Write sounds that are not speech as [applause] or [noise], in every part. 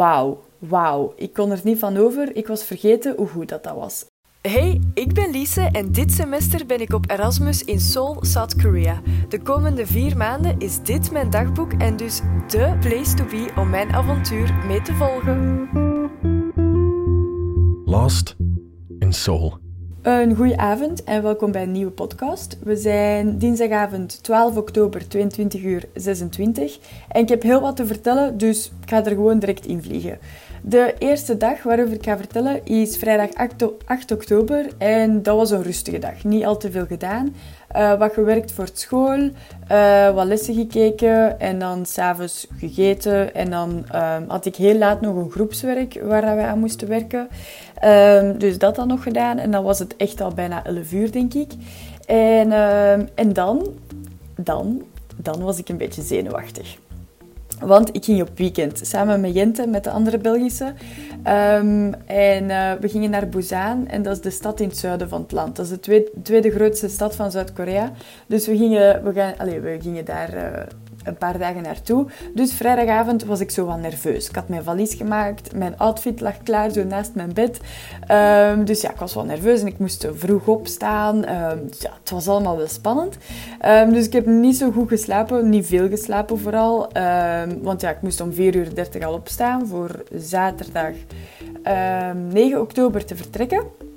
wauw, wauw. Ik kon er niet van over. Ik was vergeten hoe goed dat, dat was. Hey, ik ben Lise en dit semester ben ik op Erasmus in Seoul, South Korea. De komende vier maanden is dit mijn dagboek en dus de place to be om mijn avontuur mee te volgen. Lost in Seoul. Een goede avond en welkom bij een nieuwe podcast. We zijn dinsdagavond 12 oktober, 22 uur 26. En ik heb heel wat te vertellen, dus ik ga er gewoon direct in vliegen. De eerste dag waarover ik ga vertellen is vrijdag 8 oktober en dat was een rustige dag. Niet al te veel gedaan. Uh, wat gewerkt voor school, uh, wat lessen gekeken en dan s'avonds gegeten. En dan uh, had ik heel laat nog een groepswerk waar we aan moesten werken. Ehm, dus dat dan nog gedaan en dan was het echt al bijna 11 uur, denk ik. En, ehm, en dan, dan, dan was ik een beetje zenuwachtig. Want ik ging op weekend samen met Jente, met de andere Belgische. Um, en uh, we gingen naar Busan en dat is de stad in het zuiden van het land. Dat is de tweede, tweede grootste stad van Zuid-Korea. Dus we gingen, we, gaan, allez, we gingen daar uh, een paar dagen naartoe. Dus vrijdagavond was ik zo wat nerveus. Ik had mijn valies gemaakt, mijn outfit lag klaar zo naast mijn bed. Um, dus ja, ik was wel nerveus en ik moest vroeg opstaan. Um, ja, het was allemaal wel spannend. Um, dus ik heb niet zo goed geslapen, niet veel geslapen vooral. want ja, ik moest om 4 uur 30 al opstaan voor zaterdag 9 oktober te vertrekken.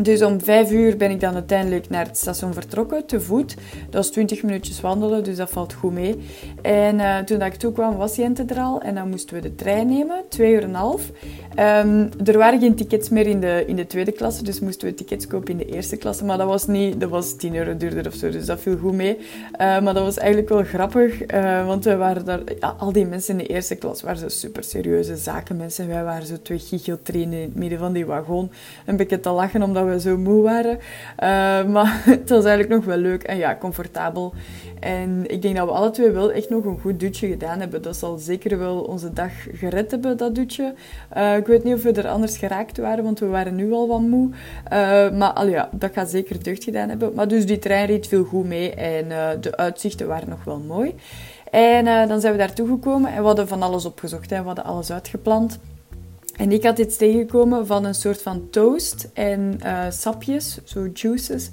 Dus om vijf uur ben ik dan uiteindelijk naar het station vertrokken, te voet. Dat was 20 minuutjes wandelen, dus dat valt goed mee. En uh, toen dat ik toe kwam, was Jente er al. En dan moesten we de trein nemen, twee uur en een half. Um, er waren geen tickets meer in de, in de tweede klasse, dus moesten we tickets kopen in de eerste klasse. Maar dat was, niet, dat was 10 euro duurder of zo, dus dat viel goed mee. Uh, maar dat was eigenlijk wel grappig, uh, want we waren daar... Ja, al die mensen in de eerste klas waren zo super serieuze zakenmensen. Wij waren zo twee gigeltrainen in het midden van die wagon. Een beetje te lachen omdat we zo moe waren. Uh, maar [laughs] het was eigenlijk nog wel leuk en ja, comfortabel. En ik denk dat we alle twee wel echt nog een goed dutje gedaan hebben. Dat zal zeker wel onze dag gered hebben, dat dutje. Uh, ik weet niet of we er anders geraakt waren, want we waren nu al wat moe. Uh, maar al ja, dat gaat zeker deugd gedaan hebben. Maar dus die trein reed veel goed mee en de uitzichten waren nog wel mooi. En dan zijn we daartoe gekomen en we hadden van alles opgezocht. Hè. We hadden alles uitgepland. En ik had iets tegengekomen van een soort van toast en uh, sapjes, zo juices.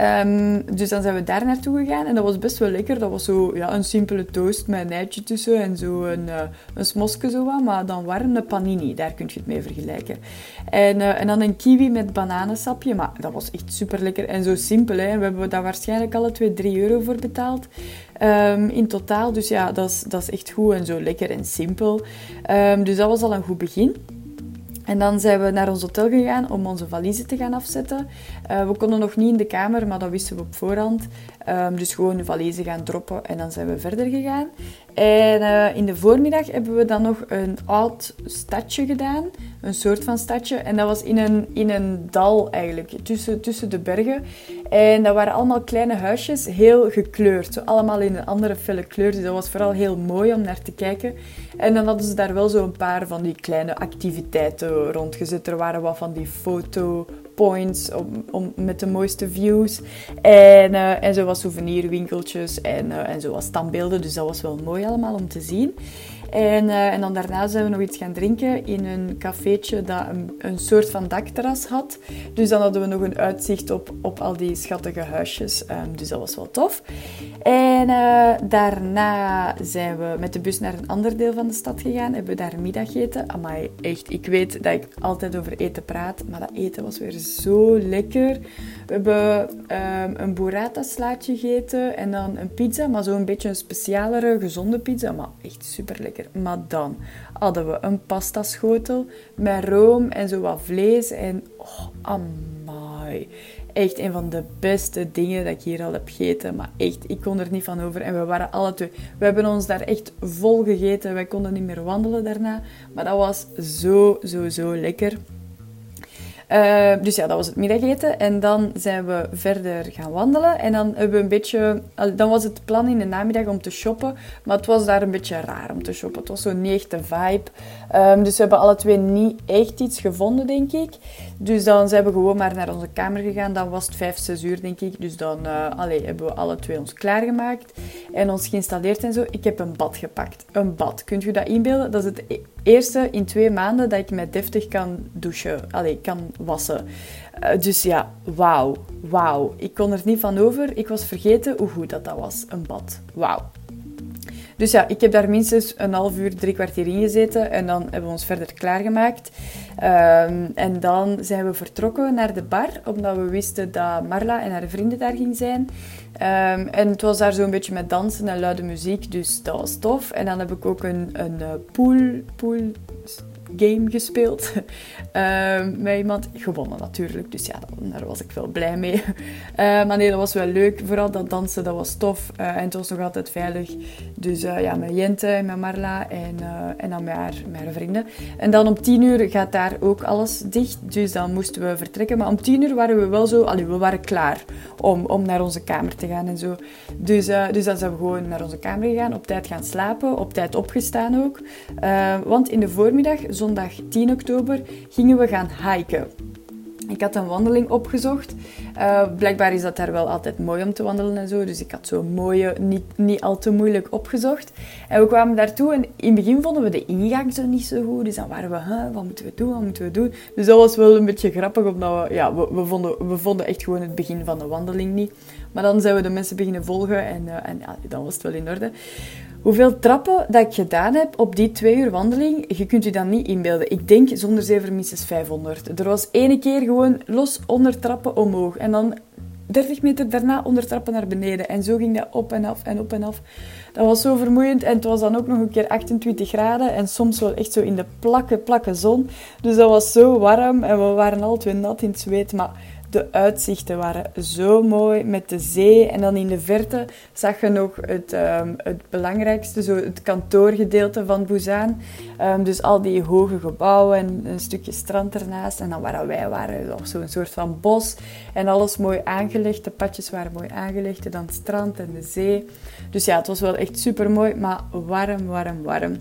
Um, dus dan zijn we daar naartoe gegaan en dat was best wel lekker. Dat was zo ja, een simpele toast met een eitje tussen en zo een, uh, een smosje zo wat, maar dan warm panini, daar kun je het mee vergelijken. En, uh, en dan een kiwi met bananensapje, maar dat was echt super lekker en zo simpel. Hè. We hebben daar waarschijnlijk alle twee 3 euro voor betaald. Um, in totaal, dus ja, dat is, dat is echt goed en zo lekker en simpel. Um, dus dat was al een goed begin. En dan zijn we naar ons hotel gegaan om onze valiezen te gaan afzetten. Uh, we konden nog niet in de kamer, maar dat wisten we op voorhand. Um, dus gewoon de valiezen gaan droppen en dan zijn we verder gegaan. En uh, in de voormiddag hebben we dan nog een oud stadje gedaan. Een soort van stadje. En dat was in een, in een dal eigenlijk, tussen, tussen de bergen. En dat waren allemaal kleine huisjes, heel gekleurd. Zo allemaal in een andere felle kleur. Dus dat was vooral heel mooi om naar te kijken. En dan hadden ze daar wel zo een paar van die kleine activiteiten rondgezet. Er waren wat van die foto points om, met de mooiste views. En, uh, en zo wat souvenirwinkeltjes en, uh, en zo wat standbeelden. Dus dat was wel mooi allemaal om te zien. En, uh, en dan daarna zijn we nog iets gaan drinken in een cafeetje dat een, een, soort van dakterras had. Dus dan hadden we nog een uitzicht op, op al die schattige huisjes. Um, dus dat was wel tof. En uh, daarna zijn we met de bus naar een ander deel van de stad gegaan. Hebben we daar middageten. Amai, echt. Ik weet dat ik altijd over eten praat. Maar dat eten was weer zo lekker. We hebben um, een burrata slaatje gegeten. En dan een pizza. Maar zo'n beetje een specialere, gezonde pizza. Maar echt super lekker. Maar dan hadden we een pastaschotel met room en zo wat vlees. En oh, amai. Echt een van de beste dingen dat ik hier al heb gegeten. Maar echt, ik kon er niet van over. En we waren alle twee... We hebben ons daar echt vol gegeten. Wij konden niet meer wandelen daarna. Maar dat was zo, zo, zo lekker. Uh, dus ja, dat was het middageten. En dan zijn we verder gaan wandelen. En dan hebben we een beetje... Dan was het plan in de namiddag om te shoppen. Maar het was daar een beetje raar om te shoppen. Het was zo'n niet echte vibe. Ehm, dus we hebben alle twee niet echt iets gevonden, denk ik. Dus dan zijn we gewoon maar naar onze kamer gegaan. Dan was het 5, 6 uur, denk ik. Dus dan uh, hebben we alle twee ons klaargemaakt en ons geïnstalleerd en zo. Ik heb een bad gepakt. Een bad. Kunt u dat inbeelden? Dat is het e- eerste in twee maanden dat ik met deftig kan douchen. Allee, kan wassen. Uh, dus ja, wauw. Wauw. Ik kon er niet van over. Ik was vergeten hoe goed dat, dat was. Een bad. Wauw. Dus ja, ik heb daar minstens een half uur, drie kwartier in gezeten en dan hebben we ons verder klaargemaakt. Um, en dan zijn we vertrokken naar de bar, omdat we wisten dat Marla en haar vrienden daar ging zijn. Um, en het was daar zo'n beetje met dansen en luide muziek, dus dat was tof. En dan heb ik ook een, een eh, pool, pool game gespeeld uh, [laughs] met iemand. Gewonnen natuurlijk, dus ja, daar was ik wel blij mee. Uh, [laughs] maar nee, dat was wel leuk. Vooral dat dansen, dat was tof. Uh, en het was nog altijd veilig. Dus eh, ja, met Jente en met Marla en, en dan met haar, vrienden. En dan om tien uur gaat daar ook alles dicht. Dus dan moesten we vertrekken. Maar om tien uur waren we wel zo... Allee, we waren klaar om, om naar onze kamer te gaan en zo. Dus, dus dan zijn we gewoon naar onze kamer gegaan. Op tijd gaan slapen. Op tijd opgestaan ook. want in de voormiddag zondag 10 oktober, gingen we gaan hiken. Ik had een wandeling opgezocht. Uh, blijkbaar is dat daar wel altijd mooi om te wandelen en zo. Dus ik had zo'n mooie, niet, niet al te moeilijk opgezocht. En we kwamen daartoe en in het begin vonden we de ingang zo niet zo goed. Dus dan waren we, wat moeten we doen, wat moeten we doen? Dus dat was wel een beetje grappig, omdat we, ja, we, vonden, we vonden echt gewoon het begin van de wandeling niet. Maar dan we de mensen beginnen volgen en, uh, en ja, dan was het wel in orde. Hoeveel trappen dat ik gedaan heb op die twee uur wandeling, je kunt je dat niet inbeelden. Ik denk zonder zeven minstens 500. Er was ene keer gewoon los 100 trappen omhoog. En dan 30 meter daarna 100 trappen naar beneden. En zo ging dat op en af en op en af. Dat was zo vermoeiend. En het was dan ook nog een keer 28 graden. En soms wel echt zo in de plakke, plakke zon. Dus dat was zo warm. En we waren al twee nat in het zweet. Maar de uitzichten waren zo mooi met de zee. En dan in de verte zag je nog het, um, het belangrijkste, zo het kantoorgedeelte van Busan. Um, dus al die hoge gebouwen en een stukje strand ernaast. En dan waar wij waren, op zo'n soort van bos. En alles mooi aangelegd. De padjes waren mooi aangelegd. En dan strand en de zee. Dus ja, het was wel echt super mooi, maar warm, warm, warm.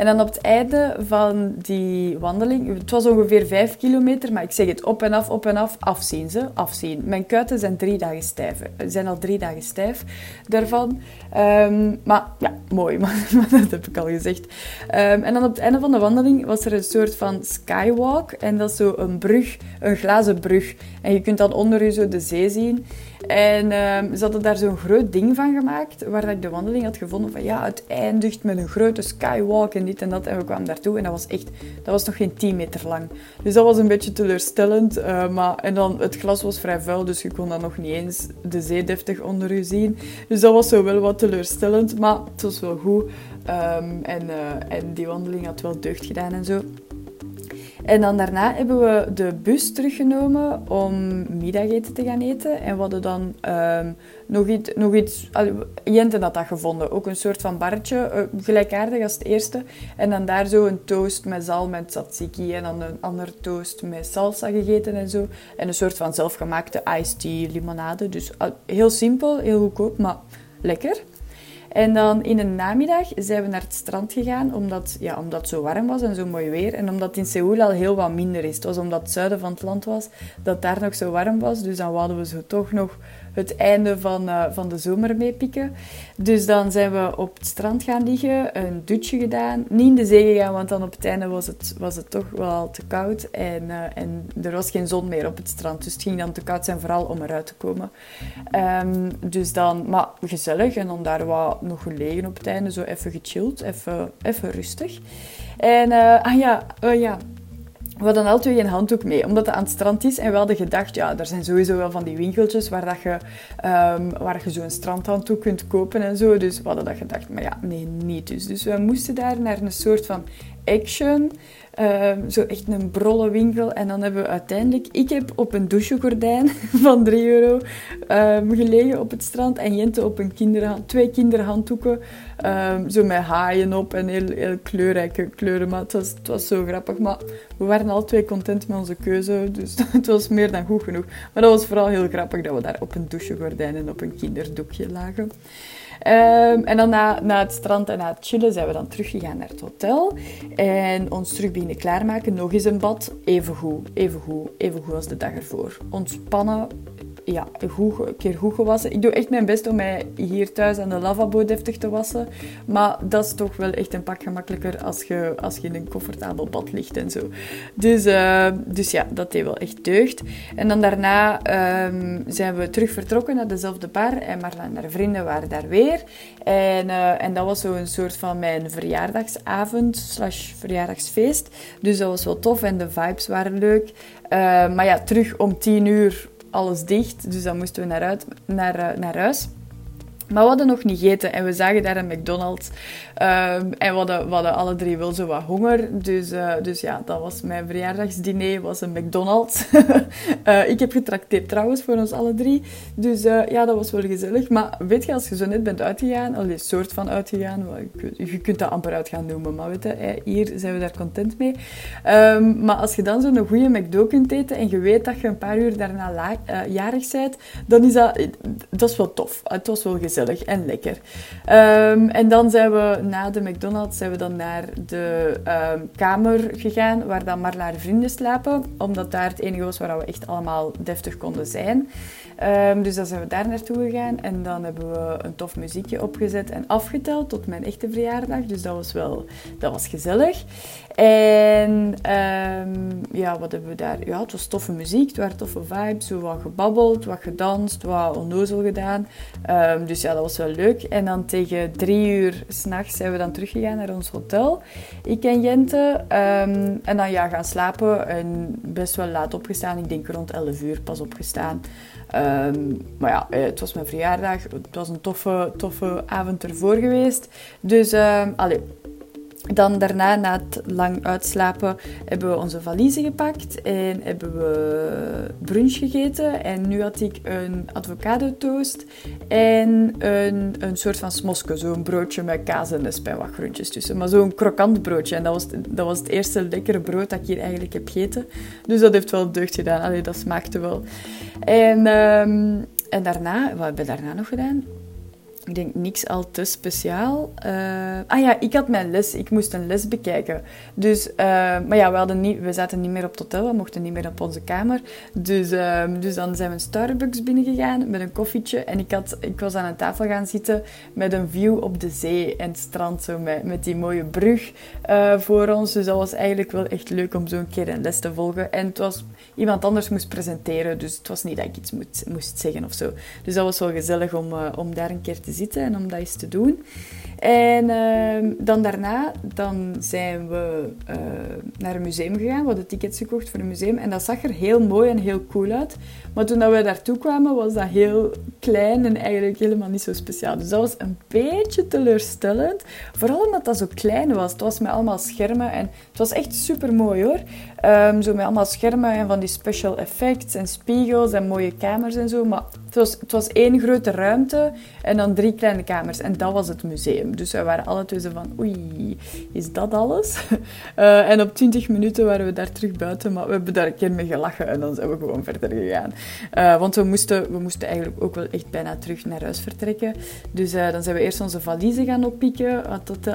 En dan op het einde van die wandeling, het was ongeveer 5 kilometer, maar ik zeg het op en af, op en af, afzien ze, afzien. Mijn kuiten zijn drie dagen stijf, zijn al drie dagen stijf daarvan. Um, maar ja, mooi, [laughs] maar, dat heb ik al gezegd. Um, en dan op het einde van de wandeling was er een soort van skywalk en dat is zo een brug, een glazen brug. En je kunt dan onder je zo de zee zien. En um, ze hadden daar zo'n groot ding van gemaakt, waar ik de wandeling had gevonden van ja, het eindigt met een grote skywalk en dit en dat. En we kwamen daartoe en dat was echt, dat was nog geen 10 meter lang. Dus dat was een beetje teleurstellend. Uh, maar, en dan, het glas was vrij vuil, dus je kon dan nog niet eens de zee deftig onder je zien. Dus dat was zo wel wat teleurstellend, maar het was wel goed. Um, en, uh, en die wandeling had wel deugd gedaan en zo. En dan daarna hebben we de bus teruggenomen om middageten te gaan eten. En we hadden dan um, nog iets... Nog iets Jente had dat gevonden. Ook een soort van barretje, uh, gelijkaardig als het eerste. En dan daar zo een toast met zalm en tzatziki. En dan een ander toast met salsa gegeten en zo. En een soort van zelfgemaakte iced tea limonade. Dus heel simpel, heel goedkoop, maar lekker. En dan in de namiddag zijn we naar het strand gegaan, omdat, ja, omdat het zo warm was en zo mooi weer. En omdat in Seoul al heel wat minder is. Het was omdat het zuiden van het land was, dat daar nog zo warm was. Dus dan wouden we zo toch nog het einde van, uh, van de zomer meepikken. Dus dan zijn we op het strand gaan liggen, een dutje gedaan. Niet in de zee gegaan, want dan op het einde was het, was het toch wel te koud. En, uh, en er was geen zon meer op het strand. Dus het ging dan te koud zijn, vooral om eruit te komen. Um, dus dan, maar gezellig. En dan daar wat nog gelegen op het einde, zo even gechilled, even, even rustig. En uh, ah ja, ja, we hadden altijd geen handdoek mee, omdat het aan het strand is. En we hadden gedacht, ja, er zijn sowieso wel van die winkeltjes waar, dat je, um, waar je zo'n strandhanddoek kunt kopen en zo. Dus we hadden dat gedacht, maar ja, nee, niet dus. Dus we moesten daar naar een soort van action Um, zo echt een brolle winkel. En dan hebben we uiteindelijk... Ik heb op een douchegordijn [laughs] van 3 euro um, gelegen op het strand. En Jente op een kinderhand, twee kinderhanddoeken. Um, zo met haaien op en heel, heel kleurrijke kleuren. Maar het was, het was zo grappig. Maar we waren al twee content met onze keuze. Dus [laughs] het was meer dan goed genoeg. Maar dat was vooral heel grappig dat we daar op een douchegordijn en op een kinderdoekje lagen. Ehm, en dan na, na het strand en na het chillen zijn we dan teruggegaan naar het hotel. En ons terug klaarmaken. Nog eens een bad. Even goed, even goed, even goed als de dag ervoor. Ontspannen, ja, een keer goed gewassen. Ik doe echt mijn best om mij hier thuis aan de lavabo deftig te wassen. Maar dat is toch wel echt een pak gemakkelijker als je, als je in een comfortabel bad ligt en zo. Dus, uh, dus ja, dat deed wel echt deugd. En dan daarna um, zijn we terug vertrokken naar dezelfde bar. En Marla en haar vrienden waren daar weer. En, uh, en dat was zo een soort van mijn verjaardagsavond slash verjaardagsfeest. Dus dat was wel tof en de vibes waren leuk. Uh, maar ja, terug om tien uur alles dicht. Dus dan moesten we naar, uit, naar, eh, naar huis. Maar we hadden nog niet gegeten en we zagen daar een McDonald's. Um, en we hadden, alle drie wel zo wat honger. Dus, uh, dus ja, dat was mijn verjaardagsdiner, was een McDonald's. uh, [laughs] ik heb getrakteerd trouwens voor ons alle drie. Dus uh, ja, dat was wel gezellig. Maar weet je, als je zo net bent uitgegaan, al een soort van uitgegaan, je kunt dat amper uitgaan noemen, maar weet je, hier zijn we daar content mee. Um, maar als je dan zo'n goede McDo kunt eten en je weet dat je een paar uur daarna jarig bent, dan is dat, dat is wel tof. Het was wel gezellig en lekker. Um, en dan zijn we na de McDonald's zijn we dan naar de um, kamer gegaan waar dan Marla haar vrienden slapen. Omdat daar het enige was waar we echt allemaal deftig konden zijn. Um, dus dan zijn we daar naartoe gegaan en dan hebben we een tof muziekje opgezet en afgeteld tot mijn echte verjaardag. Dus dat was wel dat was gezellig. En um, ja, wat hebben we daar? Ja, het was toffe muziek, het waren toffe vibes, zo wat gebabbeld, wat gedanst, wat onnozel gedaan. Um, dus ja, dat was wel leuk. En dan tegen drie uur s'nachts zijn we dan teruggegaan naar ons hotel, ik en Jente. En dan ja, gaan slapen en best wel laat opgestaan. Ik denk rond 11 uur pas opgestaan. Um, maar ja, eh, het was mijn verjaardag. Het was een toffe, toffe avond ervoor geweest. Dus, um, allee, dan daarna, na het lang uitslapen, hebben we onze valiezen gepakt en hebben we brunch gegeten. En nu had ik een avocado toast en een, een soort van smoske, zo'n broodje met kaas en en wat tussen. Maar zo'n krokant broodje. En dat was, dat was het eerste lekkere brood dat ik hier eigenlijk heb gegeten. Dus dat heeft wel deugd gedaan. Allee, dat smaakte wel. En, um, en daarna, wat hebben we daarna nog gedaan? Ik denk niks al te speciaal. Uh, ah ja, ik had mijn les. Ik moest een les bekijken. Dus, uh, maar ja, we, hadden niet, we zaten niet meer op het hotel. We mochten niet meer op onze kamer. Dus, uh, dus dan zijn we een Starbucks binnengegaan met een koffietje. En ik, had, ik was aan een tafel gaan zitten met een view op de zee en het strand. Zo met, met die mooie brug voor ons. Dus dat was eigenlijk wel echt leuk om zo een keer een les te volgen. En het was iemand anders moest presenteren. Dus het was niet dat ik iets moest, moest zeggen of zo. Dus dat was wel gezellig om, om daar een keer te zitten en om dat eens te doen. En uh, dan daarna dan zijn we uh, naar een museum gegaan. We hadden tickets gekocht voor een museum. En dat zag er heel mooi en heel cool uit. Maar toen we daartoe kwamen, was dat heel klein en eigenlijk helemaal niet zo speciaal. Dus dat was een beetje teleurstellend. Vooral omdat dat zo klein was. Het was met allemaal schermen en het was echt super mooi hoor. Um, zo met allemaal schermen en van die special effects en spiegels en mooie kamers en zo. Maar het was, het was één grote ruimte en dan drie kleine kamers. En dat was het museum. Dus we waren alle twee zo van, oei, is dat alles? Uh, [laughs] en op 20 minuten waren we daar terug buiten, maar we hebben daar een keer mee gelachen en dan zijn we gewoon verder gegaan. Uh, want we moesten, we moesten eigenlijk ook wel echt bijna terug naar huis vertrekken. Dus uh, dan zijn we eerst onze valiezen gaan oppikken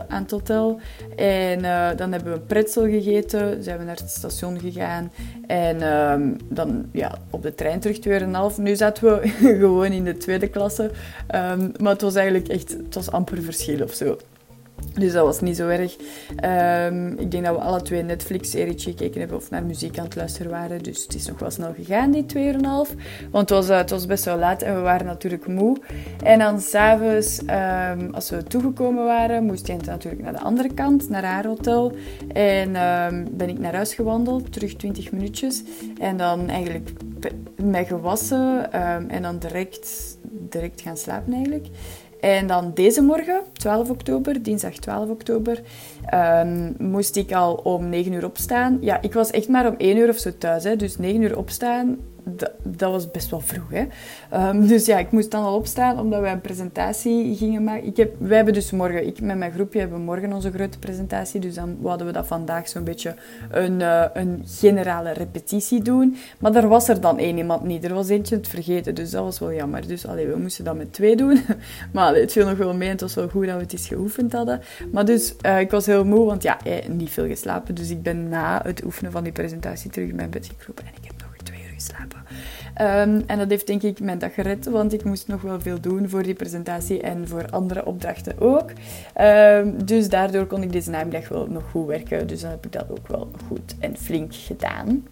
aan het hotel. En dan hebben we een pretzel gegeten, zijn we naar het station gegaan. En um, dan ja, op de trein terug 2,5. Nu zaten we [laughs] gewoon in de tweede klasse. Um, maar het was eigenlijk echt, het was amper verschil of zo. Dus dat was niet zo erg. Um, ik denk dat we alle twee een Netflix-serietje gekeken hebben of naar muziek aan het luisteren waren. Dus het is nog wel snel gegaan, die 2,5. Want het was, uh, het was best wel laat en we waren natuurlijk moe. En dan s'avonds, um, als we toegekomen waren, moest Jente natuurlijk naar de andere kant, naar haar hotel. En um, ben ik naar huis gewandeld, terug 20 minuutjes. En dan eigenlijk mij gewassen en dan direct, direct gaan slapen eigenlijk. En dan deze morgen, 12 oktober, dinsdag 12 oktober, um, moest ik al om 9 uur opstaan. Ja, ik was echt maar om 1 uur of zo thuis. Hè. Dus 9 uur opstaan, dat, was best wel vroeg. Hè? Ehm, dus ja, ik moest dan al opstaan omdat wij een presentatie gingen maken. Ik heb, wij hebben dus morgen, ik met mijn groepje hebben morgen onze grote presentatie. Dus dan hadden we dat vandaag zo'n beetje een, uh, een generale repetitie doen. Maar er was er dan één iemand niet. Er was eentje het vergeten, dus dat was wel jammer. Dus allee, we moesten dat met twee doen. [laughs] maar het viel nog wel mee het was wel goed dat we het eens geoefend hadden. Maar dus, uh, ik was heel moe, want ja, eh, niet veel geslapen. Dus ik ben na het oefenen van die presentatie terug in mijn bed gekropen en ik heb geslapen. Um, en dat heeft denk ik mijn dag gered, want ik moest nog wel veel doen voor die presentatie en voor andere opdrachten ook. Um, dus daardoor kon ik deze namiddag wel nog goed werken. Dus dan heb ik dat ook wel goed en flink gedaan.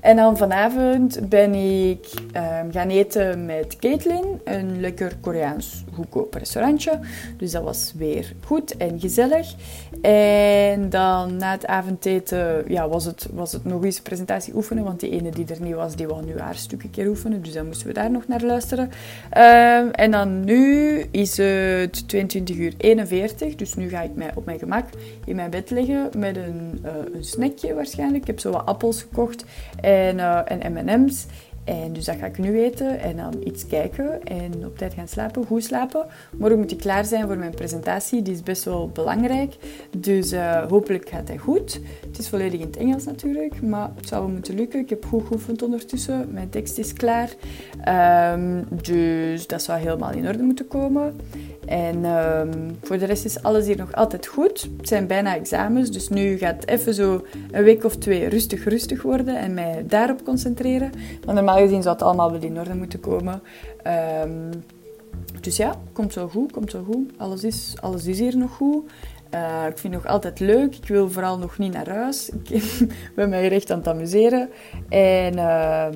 En dan vanavond ben ik um, gaan eten met Caitlin. Een lekker Koreaans goedkoop restaurantje. Dus dat was weer goed en gezellig. En dan na het avondeten ja, was, het, was het nog eens een presentatie oefenen. Want die ene die er niet was, die wou nu haar stuk een keer oefenen. Dus dan moesten we daar nog naar luisteren. Um, en dan nu is het 22 uur 41. Dus nu ga ik mij op mijn gemak in mijn bed liggen met een, uh, een snackje waarschijnlijk. Ik heb zo wat appels gekocht en, uh, en M&M's. En dus dat ga ik nu eten en dan iets kijken en op tijd gaan slapen, goed slapen. Morgen moet ik klaar zijn voor mijn presentatie, die is best wel belangrijk. Dus uh, hopelijk gaat hij goed. Het is volledig in het Engels natuurlijk, maar het zou moeten lukken. Ik heb goed geoefend ondertussen, mijn tekst is klaar. Um, dus dat zou helemaal in orde moeten komen. En um, voor de rest is alles hier nog altijd goed. Het zijn bijna examens, dus nu gaat even zo een week of twee rustig rustig worden en mij daarop concentreren. Maar normaal gezien zou het allemaal wel in orde moeten komen. Um, dus ja, komt zo goed, komt zo goed. Alles is, alles is hier nog goed. Uh, ik vind het nog altijd leuk. Ik wil vooral nog niet naar huis. [laughs] Ik ben mij recht aan het amuseren. En... Uh,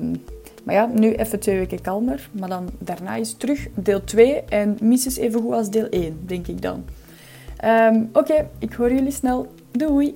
maar ja, nu even twee weken kalmer. Maar dan daarna is terug deel 2 en minstens even goed als deel 1, denk ik dan. Um, Oké, ik hoor jullie snel. Doei!